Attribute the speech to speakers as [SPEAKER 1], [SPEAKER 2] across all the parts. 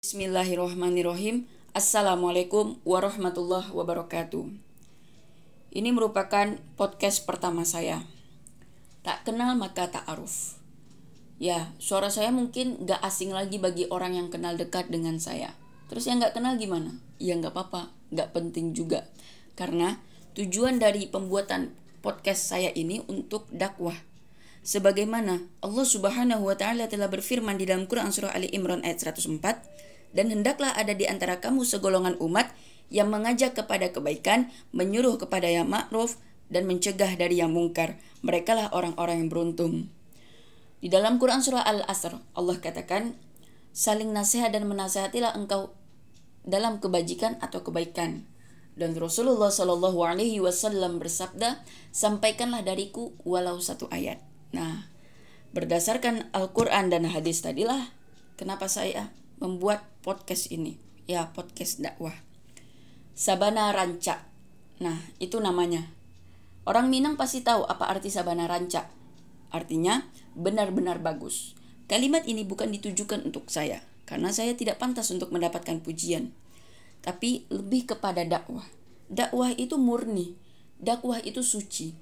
[SPEAKER 1] Bismillahirrahmanirrahim. Assalamualaikum warahmatullahi wabarakatuh. Ini merupakan podcast pertama saya. Tak kenal maka tak aruf. Ya, suara saya mungkin gak asing lagi bagi orang yang kenal dekat dengan saya. Terus yang gak kenal gimana? Ya gak apa-apa, gak penting juga. Karena tujuan dari pembuatan podcast saya ini untuk dakwah. Sebagaimana Allah Subhanahu wa taala telah berfirman di dalam Quran surah Ali Imran ayat 104, dan hendaklah ada di antara kamu segolongan umat yang mengajak kepada kebaikan, menyuruh kepada yang ma'ruf, dan mencegah dari yang mungkar. Mereka lah orang-orang yang beruntung. Di dalam Quran Surah Al-Asr, Allah katakan, Saling nasihat dan menasihatilah engkau dalam kebajikan atau kebaikan. Dan Rasulullah Shallallahu Alaihi Wasallam bersabda, sampaikanlah dariku walau satu ayat. Nah, berdasarkan Al-Quran dan hadis tadilah, kenapa saya membuat podcast ini. Ya, podcast dakwah. Sabana Ranca. Nah, itu namanya. Orang Minang pasti tahu apa arti Sabana Ranca. Artinya, benar-benar bagus. Kalimat ini bukan ditujukan untuk saya, karena saya tidak pantas untuk mendapatkan pujian. Tapi lebih kepada dakwah. Dakwah itu murni. Dakwah itu suci.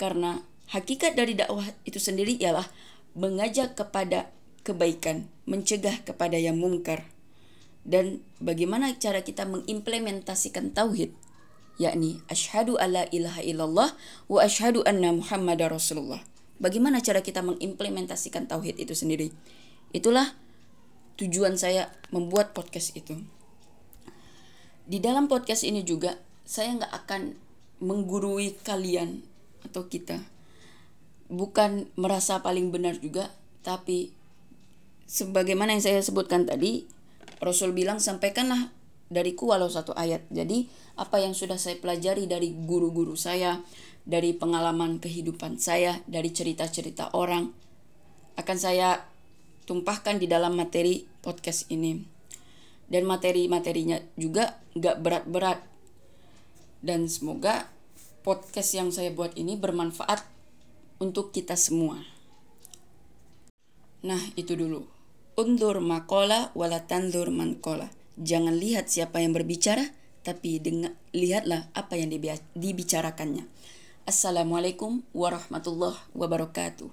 [SPEAKER 1] Karena hakikat dari dakwah itu sendiri ialah mengajak kepada kebaikan, mencegah kepada yang mungkar. Dan bagaimana cara kita mengimplementasikan tauhid? Yakni asyhadu alla ilaha illallah wa asyhadu anna muhammadar rasulullah. Bagaimana cara kita mengimplementasikan tauhid itu sendiri? Itulah tujuan saya membuat podcast itu. Di dalam podcast ini juga saya nggak akan menggurui kalian atau kita. Bukan merasa paling benar juga, tapi sebagaimana yang saya sebutkan tadi, Rasul bilang sampaikanlah dariku walau satu ayat. Jadi apa yang sudah saya pelajari dari guru-guru saya, dari pengalaman kehidupan saya, dari cerita-cerita orang akan saya tumpahkan di dalam materi podcast ini. Dan materi-materinya juga gak berat-berat. Dan semoga podcast yang saya buat ini bermanfaat untuk kita semua. Nah, itu dulu. Undur makola wala tandur mankola. Jangan lihat siapa yang berbicara, tapi dengar, lihatlah apa yang dibicarakannya. Assalamualaikum warahmatullahi wabarakatuh.